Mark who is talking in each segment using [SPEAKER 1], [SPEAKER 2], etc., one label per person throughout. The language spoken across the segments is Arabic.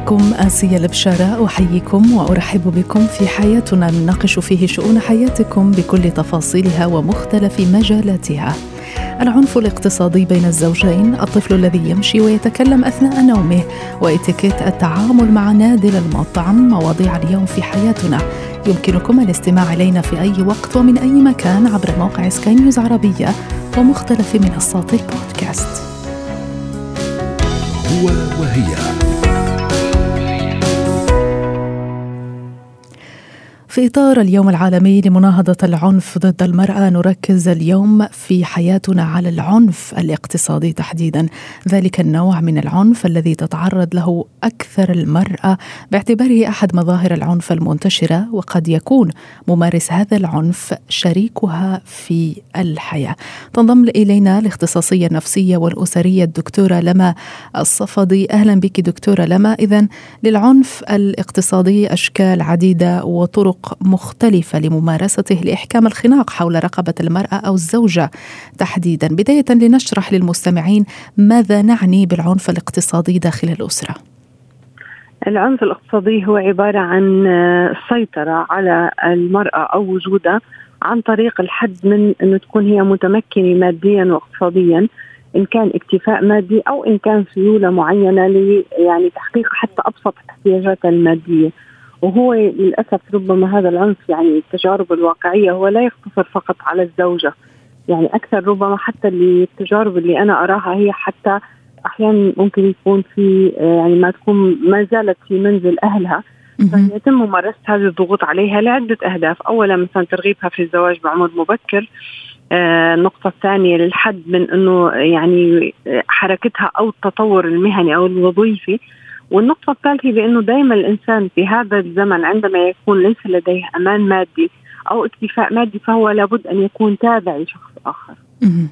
[SPEAKER 1] معكم آسيا البشارة أحييكم وأرحب بكم في حياتنا. نناقش فيه شؤون حياتكم بكل تفاصيلها ومختلف مجالاتها. العنف الاقتصادي بين الزوجين الطفل الذي يمشي ويتكلم أثناء نومه وإتيكيت التعامل مع نادل المطعم مواضيع اليوم في حياتنا. يمكنكم الاستماع إلينا في أي وقت ومن أي مكان عبر موقع سكاي نيوز عربية ومختلف منصات البودكاست.
[SPEAKER 2] هو وهي.
[SPEAKER 1] في إطار اليوم العالمي لمناهضة العنف ضد المرأة نركز اليوم في حياتنا على العنف الاقتصادي تحديدا. ذلك النوع من العنف الذي تتعرض له أكثر المرأة باعتباره أحد مظاهر العنف المنتشرة وقد يكون ممارس هذا العنف شريكها في الحياة. تنضم إلينا الاختصاصية النفسية والأسرية الدكتورة لما الصفدي. أهلا بك دكتورة لما. إذا للعنف الاقتصادي أشكال عديدة وطرق مختلفة لممارسته لإحكام الخناق حول رقبة المرأة أو الزوجة. تحديدا بداية لنشرح للمستمعين ماذا نعني بالعنف الاقتصادي داخل الأسرة.
[SPEAKER 3] العنف الاقتصادي هو عبارة عن السيطرة على المرأة أو وجودها عن طريق الحد من أنه تكون هي متمكنة ماديا واقتصاديا إن كان اكتفاء مادي أو إن كان سيولة معينة ل يعني تحقيق حتى أبسط احتياجاتها المادية. وهو للأسف ربما هذا العنف يعني التجارب الواقعية هو لا يقتصر فقط على الزوجة. يعني أكثر ربما حتى التجارب اللي أنا أراها هي حتى أحيانا ممكن يكون في يعني ما تكون ما زالت في منزل أهلها. فيتم ممارسة هذه الضغوط عليها لعدة أهداف، اولا مثلا ترغيبها في الزواج بعمر مبكر، آه النقطة الثانية للحد من إنه يعني حركتها أو التطور المهني أو الوظيفي. والنقطة الثالثة بأنه دائما الإنسان في هذا الزمن عندما يكون ليس لديه أمان مادي أو اكتفاء مادي فهو لابد أن يكون تابع لشخص آخر.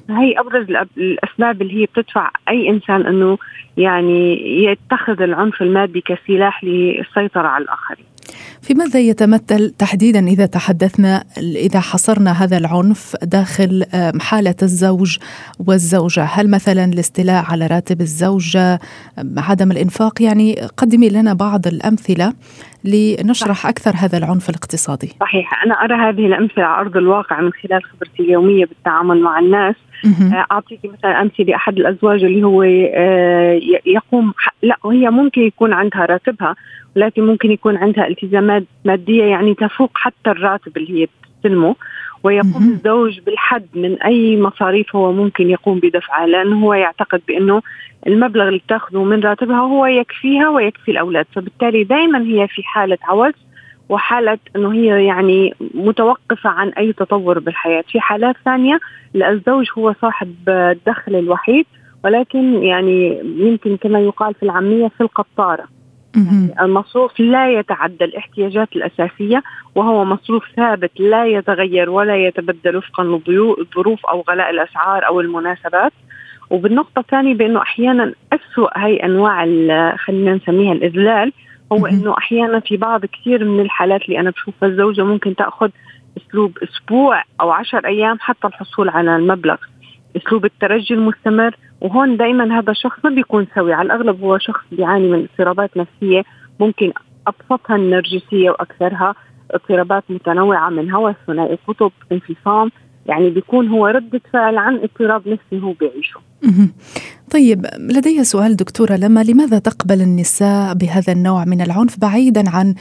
[SPEAKER 3] هي أبرز الأسباب اللي هي بتدفع أي إنسان أنه يعني يتخذ العنف المادي كسلاح للسيطرة على الآخرين.
[SPEAKER 1] في ماذا يتمثل تحديدا إذا تحدثنا إذا حصرنا هذا العنف داخل حالة الزوج والزوجة، هل مثلا الاستيلاء على راتب الزوجة، عدم الإنفاق، يعني قدمي لنا بعض الأمثلة لنشرح أكثر هذا العنف الاقتصادي.
[SPEAKER 3] صحيح، أنا أرى هذه الأمثلة على أرض الواقع من خلال خبرتي اليومية بالتعامل مع الناس. اعطيك مثلا أمثلة احد الأزواج اللي هو يقوم لا وهي ممكن يكون عندها راتبها ولكن ممكن يكون عندها التزامات مادية يعني تفوق حتى الراتب اللي هي بتستلمه ويقوم الزوج بالحد من أي مصاريف هو ممكن يقوم بدفعها لأنه هو يعتقد بأنه المبلغ اللي بتاخذه من راتبها هو يكفيها ويكفي الأولاد فبالتالي دائما هي في حالة عوز وحالة أنه هي يعني متوقفة عن أي تطور بالحياة. في حالات ثانية الزوج هو صاحب الدخل الوحيد ولكن يعني يمكن كما يقال في العامية في القطارة. يعني المصروف لا يتعدى الاحتياجات الأساسية وهو مصروف ثابت لا يتغير ولا يتبدل وفقا للظروف أو غلاء الأسعار أو المناسبات. وبالنقطة الثانية بأنه أحيانا أسوأ هي أنواع خلينا نسميها الإذلال هو إنه أحيانا في بعض كثير من الحالات اللي أنا بشوفها الزوجة ممكن تأخذ أسلوب أسبوع أو عشر أيام حتى الحصول على المبلغ. أسلوب الترجي المستمر وهون دائما هذا الشخص ما بيكون سوي على الأغلب هو شخص بيعاني من اضطرابات نفسية ممكن أبسطها النرجسية وأكثرها اضطرابات متنوعة من هوس ثنائي قطب انفصام يعني بيكون هو ردة فعل عن اضطراب نفسي هو بيعيشه.
[SPEAKER 1] طيب لدي سؤال دكتورة لما لماذا تقبل النساء بهذا النوع من العنف؟ بعيدا عن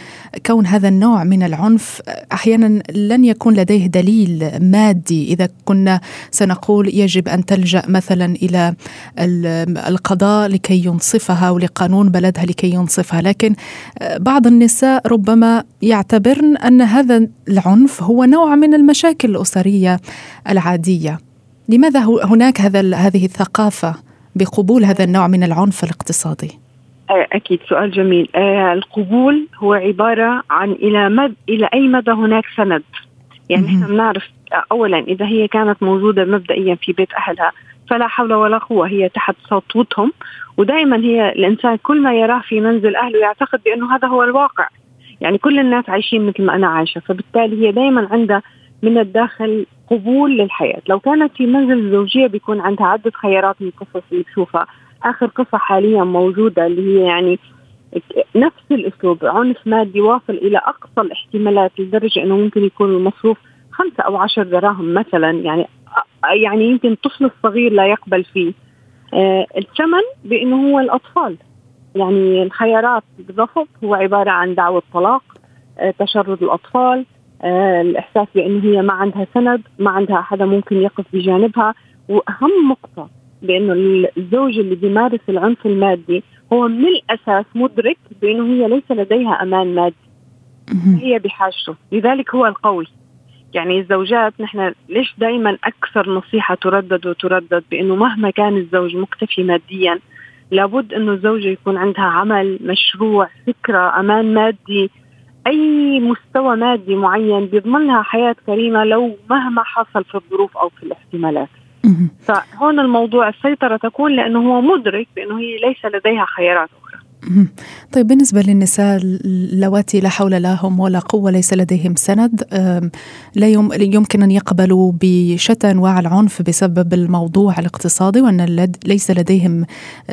[SPEAKER 1] كون هذا النوع من العنف أحيانا لن يكون لديه دليل مادي. إذا كنا سنقول يجب أن تلجأ مثلا إلى القضاء لكي ينصفها ولقانون بلدها لكي ينصفها. لكن بعض النساء ربما يعتبرن أن هذا العنف هو نوع من المشاكل الأسرية العادية. لماذا هناك هذا هذه الثقافة؟ بقبول هذا النوع من العنف الاقتصادي؟
[SPEAKER 3] أكيد. سؤال جميل. القبول هو عبارة عن إلى مد إلى أي مدى هناك سند. يعني إحنا بنعرف اولا إذا هي كانت موجودة مبدئيا في بيت أهلها فلا حول ولا قوة هي تحت سطوتهم. ودائما هي الإنسان كل ما يراه في منزل أهله يعتقد بأنه هذا هو الواقع. يعني كل الناس عايشين مثل ما أنا عايشة فبالتالي هي دائما عندها من الداخل قبول للحياة. لو كانت في منزل زوجية بيكون عندها عدة خيارات من القصص اللي بتشوفها آخر قصة حاليا موجودة اللي هي يعني نفس الأسلوب عنف مادي واصل إلى أقصى الاحتمالات لدرجة إنه ممكن يكون المصروف خمسة أو عشر دراهم مثلا. يعني يعني يمكن الطفل الصغير لا يقبل فيه. آه الثمن بإنه هو الأطفال. يعني الخيارات بالرفض هو عبارة عن دعوة طلاق آه تشرد الأطفال آه الإحساس بأنه هي ما عندها سند ما عندها حدا ممكن يقف بجانبها. وأهم نقطة بأنه الزوج اللي بيمارس العنف المادي هو من الأساس مدرك بأنه هي ليس لديها أمان مادي. هي بحاجته. لذلك هو القوي. يعني الزوجات نحن ليش دائما أكثر نصيحة تردد وتردد بأنه مهما كان الزوج مكتفي ماديا لابد أنه الزوجة يكون عندها عمل مشروع فكرة أمان مادي أي مستوى مادي معين بيضمن لها حياة كريمة لو مهما حصل في الظروف أو في الاحتمالات. فهون الموضوع السيطرة تكون لأنه هو مدرك بأنه هي ليس لديها خيارات أخرى.
[SPEAKER 1] طيب بالنسبة للنساء اللواتي لا حول لهم ولا قوة ليس لديهم سند. لا يمكن أن يقبلوا بشتى أنواع العنف بسبب الموضوع الاقتصادي وأن ليس لديهم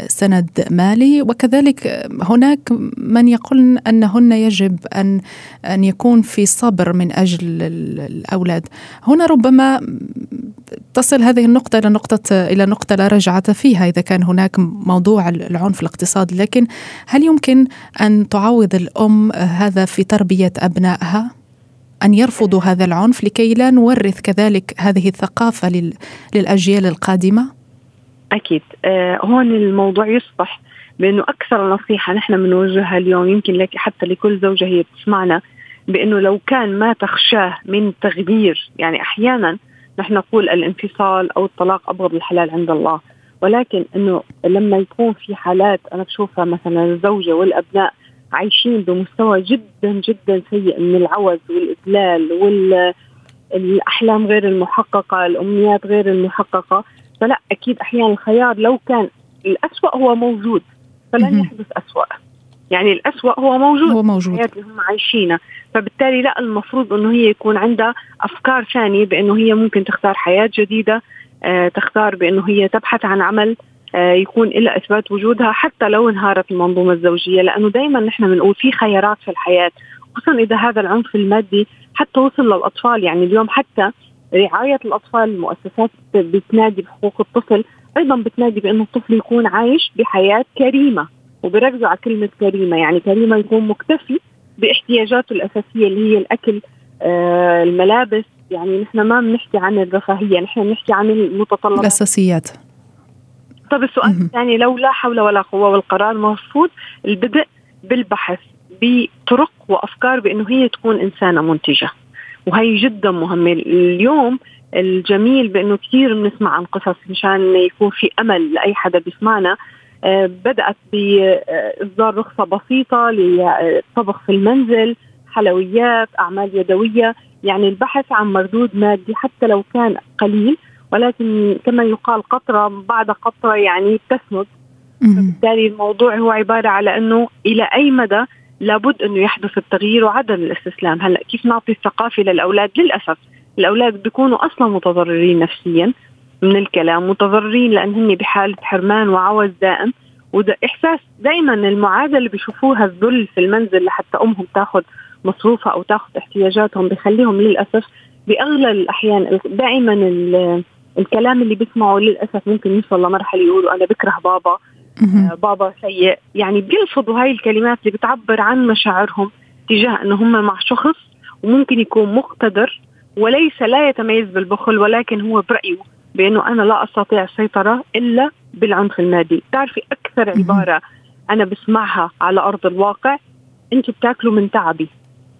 [SPEAKER 1] سند مالي. وكذلك هناك من يقول أنهن يجب أن أن يكون في صبر من أجل الأولاد. هنا ربما تصل هذه النقطة إلى نقطة إلى نقطة لا رجعة فيها إذا كان هناك موضوع العنف الاقتصادي. لكن هل يمكن أن تعوض الأم هذا في تربية أبنائها؟ أن يرفضوا هذا العنف لكي لا نورث كذلك هذه الثقافة للأجيال القادمة؟
[SPEAKER 3] أكيد آه هون الموضوع يصبح بأنه أكثر نصيحة نحن بنوجهها اليوم يمكن لك حتى لكل زوجة هي بتسمعنا بأنه لو كان ما تخشاه من تغيير يعني أحيانا نحن نقول الانفصال أو الطلاق أبغض الحلال عند الله ولكن إنه لما يكون في حالات أنا بشوفها مثلا الزوجة والأبناء عايشين بمستوى جدا جدا سيء من العوز والإذلال والاحلام غير المحققة، الأمنيات غير المحققة، فلا أكيد أحيانا الخيار لو كان الأسوأ هو موجود فلن يحدث أسوأ. يعني الأسوأ هو موجود
[SPEAKER 1] هو موجود.
[SPEAKER 3] الحياة اللي هم عايشينها فبالتالي لا المفروض إنه هي يكون عندها أفكار ثانية بإنه هي ممكن تختار حياة جديدة. تختار بأنه هي تبحث عن عمل آه، يكون لها إثبات وجودها حتى لو انهارت المنظومة الزوجية لأنه دائما نحن بنقول في خيارات في الحياة خصوصا إذا هذا العنف المادي حتى وصل للأطفال. يعني اليوم حتى رعاية الأطفال المؤسسات بتنادي بحقوق الطفل أيضا بتنادي بأنه الطفل يكون عايش بحياة كريمة وبركزوا على كلمة كريمة. يعني كريمة يكون مكتفي باحتياجاته الأساسية اللي هي الأكل آه الملابس يعني نحن ما بنحكي عن الرفاهية نحن بنحكي عن المتطلبات.
[SPEAKER 1] الأساسيات.
[SPEAKER 3] طب السؤال الثاني لو لا حول ولا قوة والقرار مرفوض البدء بالبحث بطرق وأفكار بأنه هي تكون إنسانة منتجة. وهي جدا مهمة. اليوم الجميل بأنه كثير بنسمع عن قصص مشان يكون في أمل لأي حدا بيسمعنا. آه، بدأت بإصدار رخصة بسيطة للطبخ في المنزل. حلويات أعمال يدوية. يعني البحث عن مردود مادي حتى لو كان قليل ولكن كما يقال قطرة بعد قطرة يعني تسند. فبالتالي الموضوع هو عبارة على أنه إلى أي مدى لابد أنه يحدث التغيير وعدم الاستسلام. هلأ كيف نعطي الثقافة للأولاد؟ للأسف الأولاد بيكونوا أصلا متضررين نفسيا من الكلام متضررين لأن هن بحالة حرمان وعوز دائم. وده إحساس دائما المعادلة اللي بيشوفوها الذل في المنزل لحتى أمهم تاخذ مصروفها أو تاخذ احتياجاتهم بخليهم للأسف باغلب الأحيان دائما الكلام اللي بيسمعه للأسف ممكن يوصل لمرحلة يقولوا أنا بكره بابا آه بابا سيء. يعني بيلفظوا هاي الكلمات اللي بتعبر عن مشاعرهم تجاه إنه هم مع شخص وممكن يكون مقتدر وليس لا يتميز بالبخل ولكن هو برأيه بأنه أنا لا أستطيع السيطرة إلا بالعنف المادي، بتعرفي أكثر عبارة أنا بسمعها على أرض الواقع؟ أنتوا بتاكلوا من تعبي.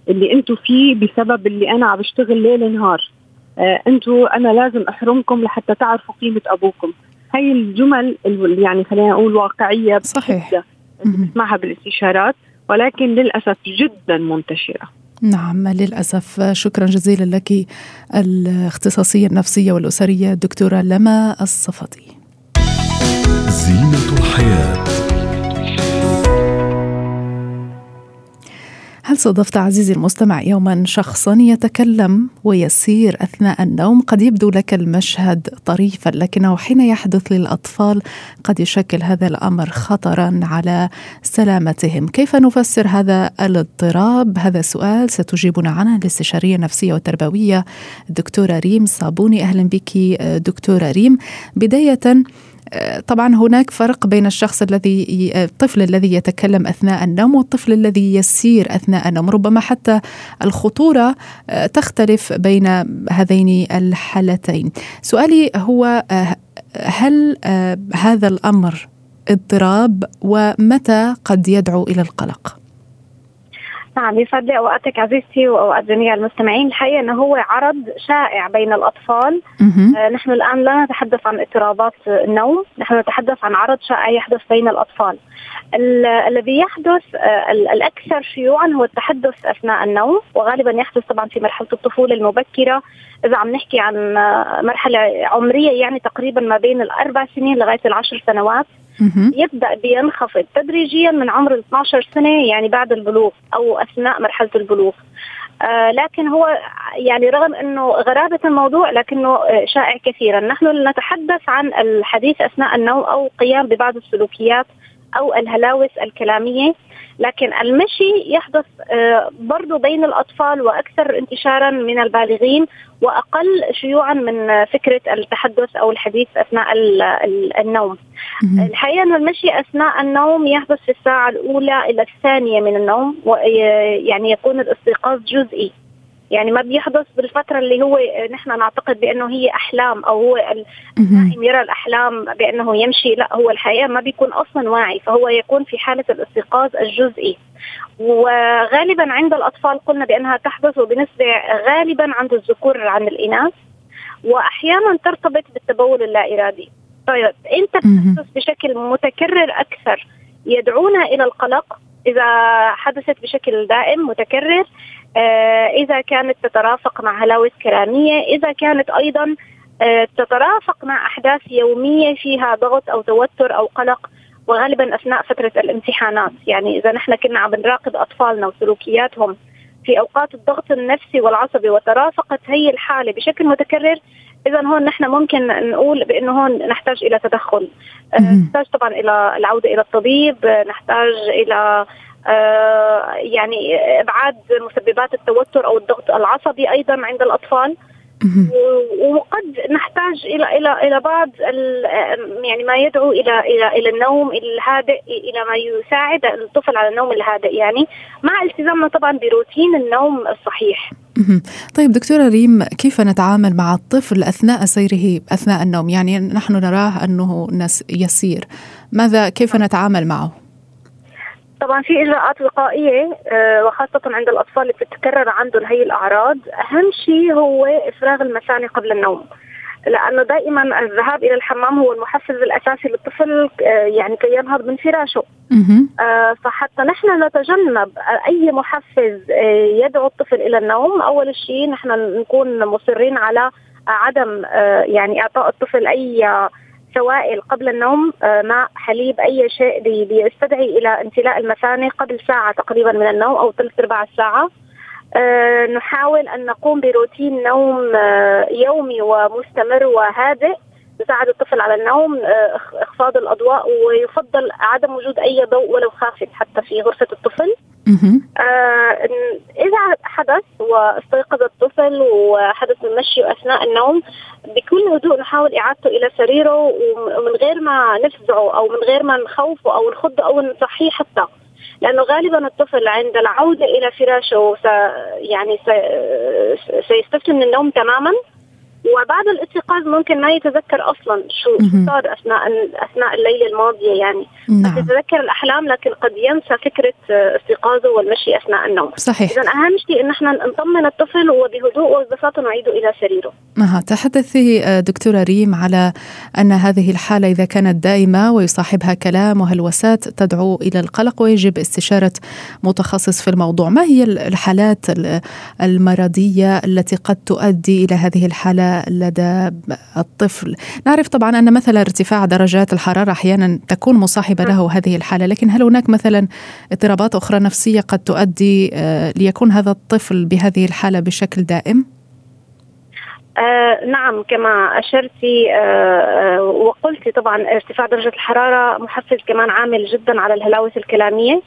[SPEAKER 3] اللي أنتم فيه بسبب اللي أنا عم بشتغل ليل نهار. آه أنتم أنا لازم احرمكم لحتى تعرفوا قيمة ابوكم. هي الجمل اللي يعني خلينا نقول واقعية
[SPEAKER 1] صحيح.
[SPEAKER 3] بنسمعها بالاستشارات ولكن للأسف جدا منتشرة.
[SPEAKER 1] نعم للأسف. شكرا جزيلا لك الاختصاصية النفسية والأسرية الدكتورة لما الصفدي. زينة الحياة. هل صادفت عزيزي المستمع يوما شخصا يتكلم ويسير أثناء النوم؟ قد يبدو لك المشهد طريفا لكنه حين يحدث للأطفال قد يشكل هذا الأمر خطرا على سلامتهم، كيف نفسر هذا الاضطراب؟ هذا سؤال ستجيبنا عنه الاستشارية النفسية والتربوية الدكتورة ريم صابوني، أهلا بك دكتورة ريم. بداية طبعا هناك فرق بين الشخص الذي الطفل الذي يتكلم أثناء النوم والطفل الذي يسير أثناء النوم. ربما حتى الخطورة آه، تختلف بين هذين الحالتين. سؤالي هو آه، هل آه، هذا الأمر اضطراب ومتى قد يدعو إلى القلق؟
[SPEAKER 4] نعم يسعد لي أوقاتك عزيزتي وأوقات جميع المستمعين. الحقيقة انه هو عرض شائع بين الأطفال. آه نحن الآن لا نتحدث عن اضطرابات النوم نحن نتحدث عن عرض شائع يحدث بين الأطفال. الذي يحدث آه الأكثر شيوعا هو التحدث أثناء النوم وغالبا يحدث طبعا في مرحلة الطفولة المبكرة. إذا عم نحكي عن آه، مرحلة عمرية يعني تقريبا ما بين الأربع سنين لغاية العشر سنوات. يبدأ بينخفض تدريجيا من عمر ال 12 سنة يعني بعد البلوغ أو أثناء مرحلة البلوغ. آه لكن هو يعني رغم إنه غرابة الموضوع لكنه آه شائع كثيرا، نحن نتحدث عن الحديث أثناء النوم أو قيام ببعض السلوكيات أو الهلاوس الكلامية. لكن المشي يحدث آه، برضو بين الأطفال وأكثر انتشارا من البالغين وأقل شيوعا من فكرة التحدث أو الحديث أثناء النوم. الحقيقة أن المشي أثناء النوم يحدث في الساعة الأولى إلى الثانية من النوم يعني يكون الاستيقاظ جزئي. يعني ما بيحدث بالفترة اللي هو نحن نعتقد بأنه هي أحلام أو هو النائم يرى الأحلام بأنه يمشي. لا هو الحقيقة ما بيكون أصلا واعي فهو يكون في حالة الاستيقاظ الجزئي. وغالبا عند الأطفال قلنا بأنها تحدث بنسبة غالبا عند الذكور عن الإناث وأحيانا ترتبط بالتبول اللا إرادي طيب أنت تحدث بشكل متكرر أكثر يدعونا إلى القلق؟ إذا حدثت بشكل دائم متكرر إذا كانت تترافق مع هلاوس كلامية إذا كانت أيضا آه، تترافق مع أحداث يومية فيها ضغط أو توتر أو قلق وغالبا أثناء فترة الامتحانات. يعني إذا نحن كنا عم نراقب أطفالنا وسلوكياتهم في أوقات الضغط النفسي والعصبي وترافقت هي الحالة بشكل متكرر اذا هون نحن ممكن نقول بأنه هون نحتاج إلى تدخل. آه، نحتاج طبعا إلى العودة إلى الطبيب نحتاج إلى آه، يعني إبعاد مسببات التوتر أو الضغط العصبي أيضا عند الأطفال. وقد نحتاج إلى إلى إلى بعض يعني ما يدعو إلى إلى إلى النوم الهادئ إلى ما يساعد الطفل على النوم الهادئ. يعني مع التزامنا طبعا بروتين النوم الصحيح.
[SPEAKER 1] طيب دكتورة ريم كيف نتعامل مع الطفل أثناء سيره أثناء النوم؟ يعني نحن نراه أنه يسير. ماذا كيف نتعامل معه؟
[SPEAKER 4] طبعا في إجراءات وقائية آه، وخاصة عند الأطفال اللي بتتكرر عندهم هي الأعراض. أهم شيء هو إفراغ المثانة قبل النوم لأنه دائما الذهاب إلى الحمام هو المحفز الأساسي للطفل آه، يعني كي ينهض من فراشه. آه، فحتى نحن نتجنب أي محفز يدعو الطفل إلى النوم. أول شيء نحن نكون مصرين على عدم يعني إعطاء الطفل أي سوائل قبل النوم آه، ماء حليب أي شيء بيستدعي إلى امتلاء المثانه قبل ساعة تقريبا من النوم أو ثلث ارباع الساعة آه، نحاول أن نقوم بروتين نوم آه، يومي ومستمر وهادئ. يساعد الطفل على النوم إخفاض الأضواء ويفضل عدم وجود أي ضوء ولو خافت حتى في غرفة الطفل. آه إذا حدث واستيقظ الطفل وحدث المشي أثناء النوم بكل هدوء نحاول إعادته إلى سريره ومن غير ما نفزعه أو من غير ما نخوفه أو نخضه أو نصحيه حتى لأنه غالبا الطفل عند العودة إلى فراشه يعني سيستسلم من النوم تماما. وبعد الاستيقاظ ممكن ما يتذكر أصلا شو صار أثناء أثناء الليلة الماضية يعني. نعم. يتذكر الأحلام لكن قد ينسى فكرة استيقاظه والمشي أثناء النوم.
[SPEAKER 1] صحيح.
[SPEAKER 4] اذا أهم شيء إن إحنا نطمن الطفل وبهدوء وببساطه نعيده إلى سريره.
[SPEAKER 1] نعم تحدثي دكتورة ريم على أن هذه الحالة إذا كانت دائمة ويصاحبها كلام وهلوسات تدعو إلى القلق ويجب استشارة متخصص في الموضوع. ما هي الحالات المرضية التي قد تؤدي إلى هذه الحالة لدى الطفل نعرف طبعا أن مثلا ارتفاع درجات الحرارة أحيانا تكون مصاحبة له هذه الحالة لكن هل هناك مثلا اضطرابات أخرى نفسية قد تؤدي آه، ليكون هذا الطفل بهذه الحالة بشكل دائم؟
[SPEAKER 4] آه نعم كما أشرتي آه, آه، وقلتي طبعا ارتفاع درجة الحرارة محفز كمان عامل جدا على الهلاوس الكلامية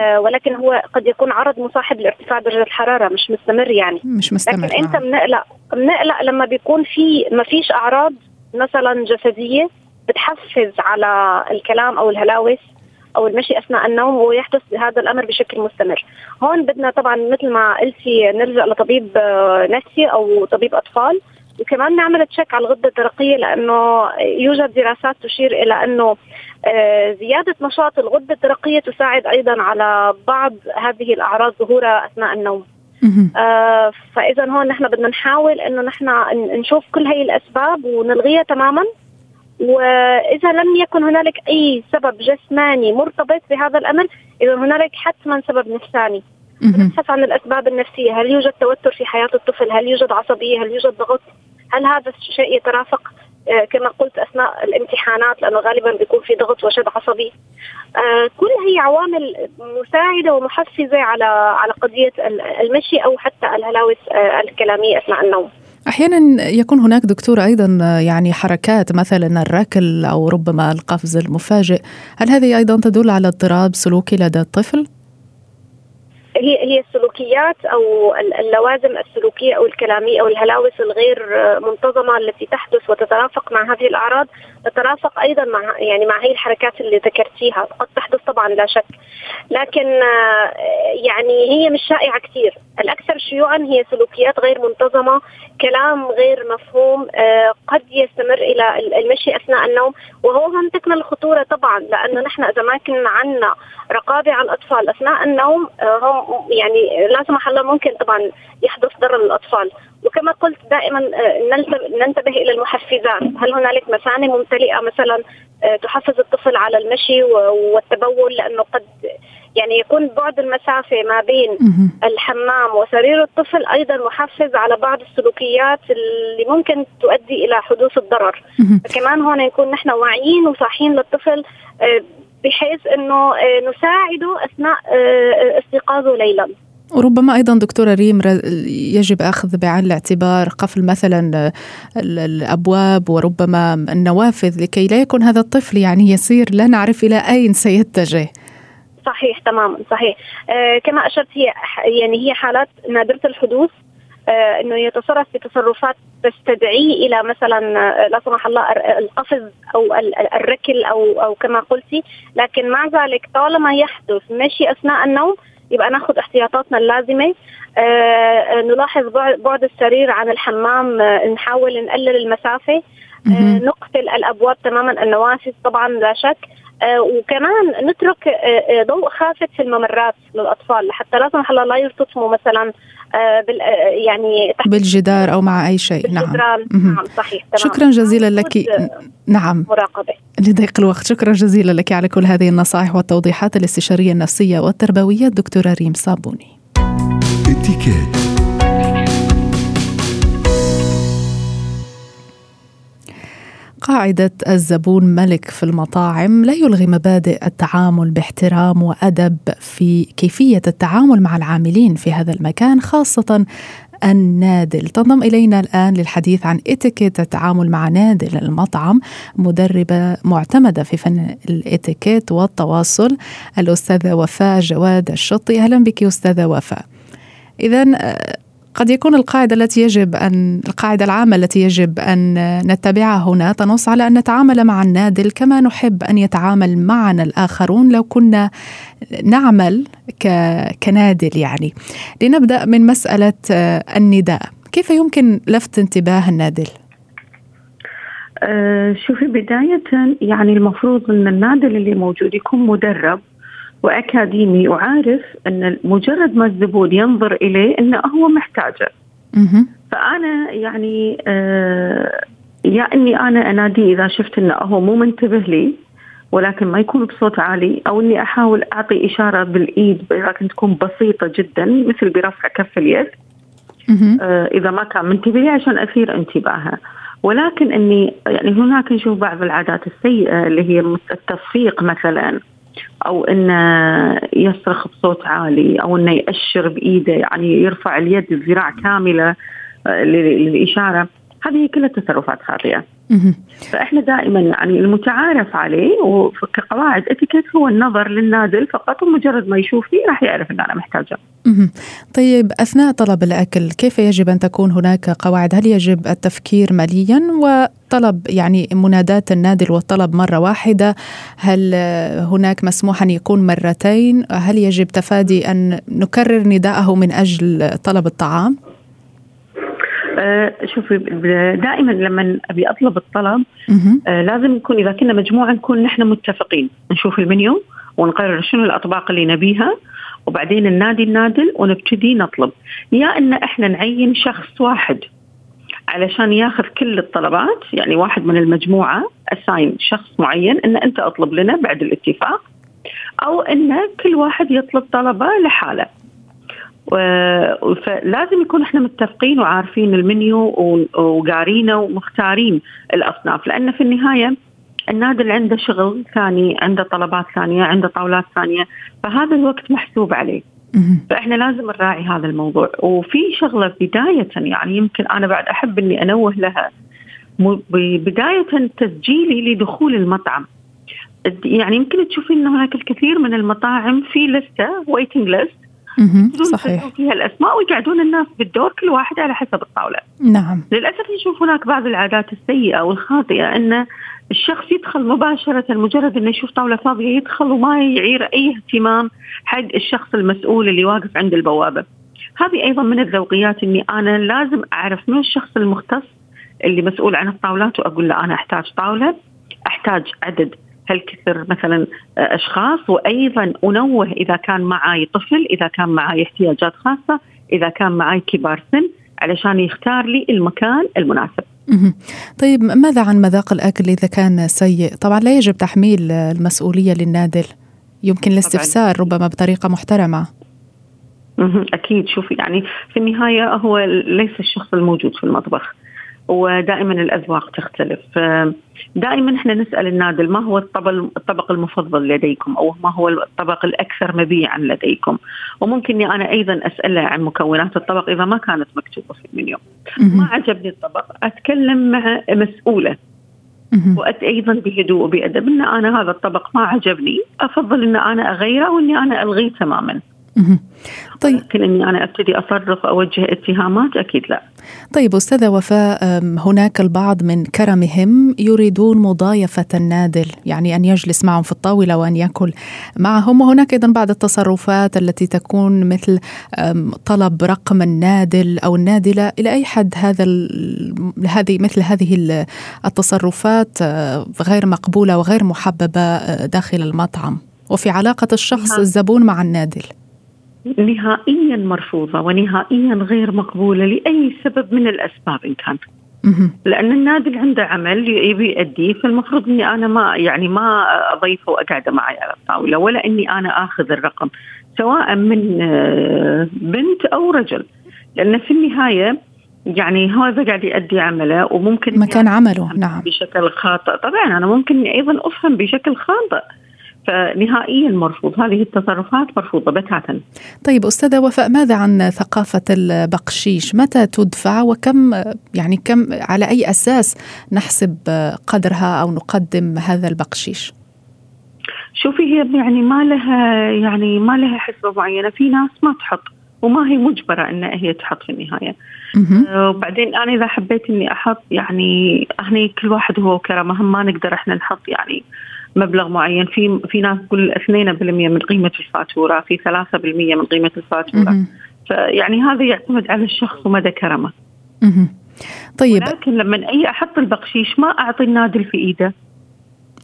[SPEAKER 4] آه ولكن هو قد يكون عرض مصاحب لارتفاع درجة الحرارة مش مستمر يعني.
[SPEAKER 1] مش مستمر
[SPEAKER 4] لكن أنت بنقلق بنقلق لما بيكون في ما فيش أعراض مثلا جسدية بتحفز على الكلام أو الهلاوس أو المشي أثناء النوم ويحدث هذا الأمر بشكل مستمر. هون بدنا طبعا مثل ما قلتي نلجأ لطبيب آه، نفسي أو طبيب أطفال. وكمان نعمل تشيك على الغدة الدرقية لأنه يوجد دراسات تشير إلى أنه آه، زيادة نشاط الغدة الدرقية تساعد أيضا على بعض هذه الأعراض ظهورها أثناء النوم. آه فاذا هون نحن بدنا نحاول إنه نحن نشوف كل هي الأسباب ونلغيها تماما. وإذا لم يكن هنالك أي سبب جسماني مرتبط بهذا الأمر اذا هنالك حتما سبب نفساني. نبحث عن الأسباب النفسية. هل يوجد توتر في حياة الطفل؟ هل يوجد عصبية؟ هل يوجد ضغط؟ هل هذا الشيء يترافق آه، كما قلت أثناء الامتحانات؟ لأنه غالبا بيكون في ضغط وشد عصبي. آه، كل هي عوامل مساعدة ومحفزة على على قضية المشي أو حتى الهلاوس آه، الكلاميه أثناء النوم.
[SPEAKER 1] أحيانا يكون هناك دكتور أيضا يعني حركات مثلا الركل أو ربما القفز المفاجئ. هل هذه أيضا تدل على اضطراب سلوكي لدى الطفل؟
[SPEAKER 4] هي هي السلوكيات أو اللوازم السلوكية أو الكلامية أو الهلاوس الغير منتظمة التي تحدث وتترافق مع هذه الأعراض تترافق أيضا مع يعني مع هي الحركات اللي ذكرتيها. قد تحدث طبعا لا شك. لكن آه، يعني هي مش شائعة كثير. الأكثر شيوعا هي سلوكيات غير منتظمة كلام غير مفهوم آه، قد يستمر إلى المشي أثناء النوم. وهو هم تكمن الخطورة طبعا لأنه نحن إذا ما كنا عندنا رقابة على الأطفال أثناء النوم آه، هم يعني لا سمح الله ممكن طبعا يحدث ضرر للأطفال. وكما قلت دائما آه، ننتبه إلى المحفزات. هل هنالك مثانه ممتلئة مثلا تحفز الطفل على المشي والتبول؟ لأنه قد يعني يكون بعد المسافة ما بين الحمام وسرير الطفل أيضا محفز على بعض السلوكيات اللي ممكن تؤدي إلى حدوث الضرر. فكمان هون نكون نحن واعيين وصاحيين للطفل آه، بحيث إنه آه، نساعده أثناء آه، استيقاظه ليلا.
[SPEAKER 1] وربما أيضا دكتورة ريم يجب أخذ بعين الاعتبار قفل مثلا الأبواب وربما النوافذ لكي لا يكون هذا الطفل يعني يسير لا نعرف إلى أين سيتجه.
[SPEAKER 4] صحيح تماما صحيح آه كما أشرت هي يعني هي حالات نادرة الحدوث آه إنه يتصرف في تصرفات تستدعيه إلى مثلا آه، لا سمح الله القفز أو الركل أو أو كما قلتي لكن مع ذلك طالما يحدث مشي أثناء النوم يبقى ناخذ احتياطاتنا اللازمة. آه, آه، نلاحظ بعد السرير عن الحمام آه نحاول نقلل المسافة. آه نقفل الأبواب تماما النوافذ طبعا لا شك. وكمان نترك ضوء خافت في الممرات للأطفال لحتى لا سمح الله لا يرتطموا مثلا يعني
[SPEAKER 1] تحت بالجدار أو مع أي شيء. نعم.
[SPEAKER 4] نعم صحيح تمام.
[SPEAKER 1] شكرا جزيلا لك. نعم.
[SPEAKER 4] مراقبة.
[SPEAKER 1] لضيق الوقت. شكرا جزيلا لك على كل هذه النصائح والتوضيحات الاستشارية النفسية والتربوية الدكتورة ريم صابوني. قاعدة الزبون ملك في المطاعم لا يلغي مبادئ التعامل باحترام وأدب في كيفية التعامل مع العاملين في هذا المكان خاصة النادل. تنضم إلينا الآن للحديث عن إتيكيت التعامل مع نادل المطعم مدربة معتمدة في فن الإتيكيت والتواصل الأستاذة وفاء جواد الشطي. أهلا بك أستاذة وفاء. إذا قد يكون القاعدة التي يجب أن القاعدة العامة التي يجب أن نتبعها هنا تنص على أن نتعامل مع النادل كما نحب أن يتعامل معنا الآخرون لو كنا نعمل كنادل يعني. لنبدأ من مسألة النداء. كيف يمكن لفت انتباه النادل؟
[SPEAKER 5] آه شوفي بداية يعني المفروض أن النادل اللي موجود يكون مدرب. وأكاديمي وعارف أن مجرد ما الزبون ينظر إليه أنه هو محتاجه. فأنا يعني آه يا إني أنا اناديه إذا شفت أنه هو مو منتبه لي ولكن ما يكون بصوت عالي أو إني أحاول أعطي إشارة بالإيد لكن تكون بسيطة جدا مثل برفع كف اليد. آه إذا ما كان منتبه عشان أثير انتباهه. ولكن إني يعني هناك نشوف بعض العادات السيئة اللي هي التصفيق مثلا. أو انه يصرخ بصوت عالي أو إنه يأشر بإيده يعني يرفع اليد الذراع كاملة آه، للإشارة. هذه كلها تصرفات خاطئة فإحنا دائما يعني المتعارف عليه وكقواعد اتيكيت هو النظر للنازل فقط ومجرد ما يشوفني راح يعرف إن أنا محتاجة.
[SPEAKER 1] طيب أثناء طلب الأكل كيف يجب أن تكون هناك قواعد؟ هل يجب التفكير ماليا وطلب يعني مناداة النادل والطلب مرة واحدة؟ هل هناك مسموح ان يكون مرتين؟ هل يجب تفادي أن نكرر نداءه من أجل طلب الطعام؟
[SPEAKER 5] آه شوفي دائما لما أبي أطلب الطلب آه لازم يكون إذا كنا مجموعه نكون نحن متفقين. نشوف المنيو ونقرر شنو الأطباق اللي نبيها وبعدين النادي النادل ونبتدي نطلب. يا إن إحنا نعين شخص واحد علشان ياخذ كل الطلبات يعني واحد من المجموعة اساين شخص معين إن أنت أطلب لنا بعد الاتفاق أو إن كل واحد يطلب طلبة لحاله. فلازم يكون إحنا متفقين وعارفين المنيو وقارينه ومختارين الأصناف لأن في النهاية النادل عنده شغل ثاني عنده طلبات ثانية عنده طاولات ثانية فهذا الوقت محسوب عليه. فإحنا لازم نراعي هذا الموضوع. وفي شغلة بداية يعني يمكن أنا بعد أحب إني أنوه لها. بداية تسجيلي لدخول المطعم. يعني يمكن تشوفين إن هناك الكثير من المطاعم في لستة ويتنج ليست
[SPEAKER 1] صحيح.
[SPEAKER 5] فيها الأسماء ويقعدون الناس بالدور كل واحد على حسب الطاولة.
[SPEAKER 1] نعم.
[SPEAKER 5] للأسف نشوف هناك بعض العادات السيئة والخاطئة أن الشخص يدخل مباشرة مجرد أنه يشوف طاولة فاضية يدخل وما يعير أي اهتمام حق الشخص المسؤول اللي واقف عند البوابة. هذه أيضا من الذوقيات أني أنا لازم أعرف من الشخص المختص اللي مسؤول عن الطاولات وأقول له أنا أحتاج طاولة أحتاج عدد هالكثر مثلا آه، أشخاص؟ وأيضا أنوه إذا كان معي طفل إذا كان معي احتياجات خاصة إذا كان معي كبار سن علشان يختار لي المكان المناسب.
[SPEAKER 1] طيب ماذا عن مذاق الأكل إذا كان سيء؟ طبعا لا يجب تحميل المسؤولية للنادل. يمكن الاستفسار ربما بطريقة محترمة.
[SPEAKER 5] أكيد. شوفي يعني في النهاية هو ليس الشخص الموجود في المطبخ. ودائما الأذواق تختلف. دائما إحنا نسأل النادل ما هو الطبق المفضل لديكم أو ما هو الطبق الأكثر مبيعا لديكم. وممكن إني أنا أيضا أسأله عن مكونات الطبق إذا ما كانت مكتوبة في المنيو. ما عجبني الطبق. أتكلم مع مسؤوله. وأيضا بهدوء وبأدب إن أنا هذا الطبق ما عجبني. أفضل إن أنا أغيره وإني أنا ألغيه تماما. طيب. لكن إني أنا أبتدي اصرف اوجه اتهامات أكيد لا.
[SPEAKER 1] طيب أستاذة وفاء هناك البعض من كرمهم يريدون مضايفة النادل يعني أن يجلس معهم في الطاولة وأن يأكل معهم. وهناك أيضا بعض التصرفات التي تكون مثل طلب رقم النادل أو النادلة إلى أي حد هذا هذه مثل هذه التصرفات أه، غير مقبولة وغير محببة أه، داخل المطعم. وفي علاقة الشخص نعم. الزبون مع النادل.
[SPEAKER 5] نهائيا مرفوضة ونهائيا غير مقبولة لأي سبب من الأسباب إن كان. لأن النادل عنده عمل يبي يؤديه فالمفروض إني أنا ما يعني ما أضيفه وأقعده معي على الطاولة ولا إني أنا آخذ الرقم سواء من آه، بنت أو رجل. لأن في النهاية يعني هذا قاعد يؤدي عمله وممكن
[SPEAKER 1] مكان عمله نعم.
[SPEAKER 5] بشكل خاطئ. طبعا أنا ممكن أيضا أفهم بشكل خاطئ. فنهائيا مرفوض. هذه التصرفات مرفوضة بتاتا.
[SPEAKER 1] طيب أستاذة وفاء ماذا عن ثقافة البقشيش؟ متى تدفع؟ وكم يعني كم على أي أساس نحسب قدرها أو نقدم هذا البقشيش؟
[SPEAKER 5] شوفي هي يعني ما لها يعني ما لها حسبة معينة. في ناس ما تحط وما هي مجبرة أن هي تحط في النهاية. آه، وبعدين أنا إذا حبيت أني أحط يعني هني كل واحد هو كرمه ما نقدر إحنا نحط يعني مبلغ معين. في في ناس تقول 2% من قيمة الفاتورة في 3% من قيمة الفاتورة. فيعني هذا يعتمد على الشخص ومدى كرمه. طيب. لكن لما أي أحط البقشيش ما أعطي النادل في إيده.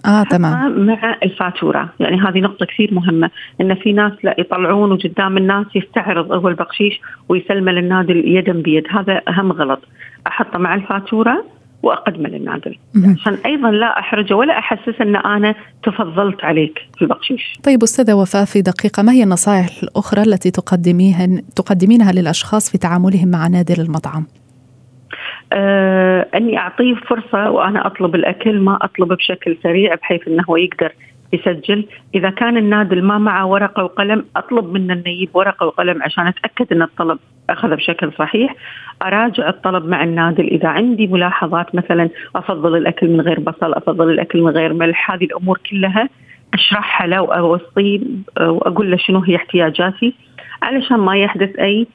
[SPEAKER 1] آه تمام.
[SPEAKER 5] مع الفاتورة. يعني هذه نقطة كثير مهمة إن في ناس لا يطلعون وقدام الناس يستعرض اول بقشيش ويسلمه للنادل يدا بيد. هذا أهم غلط. أحطه مع الفاتورة واقدمه للنادل عشان أيضا لا احرجه ولا أحسس أن أنا تفضلت عليك في البقشيش.
[SPEAKER 1] طيب أستاذة وفاء في دقيقة ما هي النصائح الأخرى التي تقدميها تقدمينها للأشخاص في تعاملهم مع نادل المطعم؟
[SPEAKER 5] آه أني أعطيه فرصة وأنا أطلب الأكل ما أطلب بشكل سريع بحيث إنه هو يقدر يسجل إذا كان النادل ما معه ورقة وقلم أطلب منه إنه يجيب ورقة وقلم عشان أتأكد إن الطلب أخذ بشكل صحيح أراجع الطلب مع النادل إذا عندي ملاحظات مثلا أفضل الأكل من غير بصل أفضل الأكل من غير ملح هذه الأمور كلها أشرحها له واوصيه وأقول له شنو هي احتياجاتي. علشان ما يحدث أي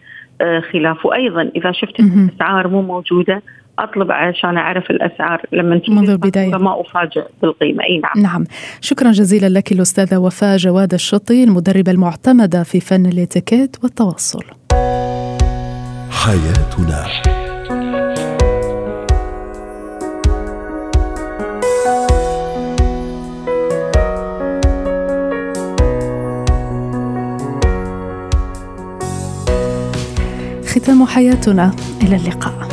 [SPEAKER 5] آه، خلاف. وأيضا إذا شفت الأسعار مو موجودة أطلب عشان أعرف الأسعار. لما
[SPEAKER 1] منذ البدايه
[SPEAKER 5] ما أفاجئ بالقيمة. أي نعم.
[SPEAKER 1] نعم. شكرا جزيلا لك الأستاذة وفاء جواد الشطي المدربه المعتمده في فن الإتيكيت والتواصل حياتنا. ختام حياتنا. إلى اللقاء.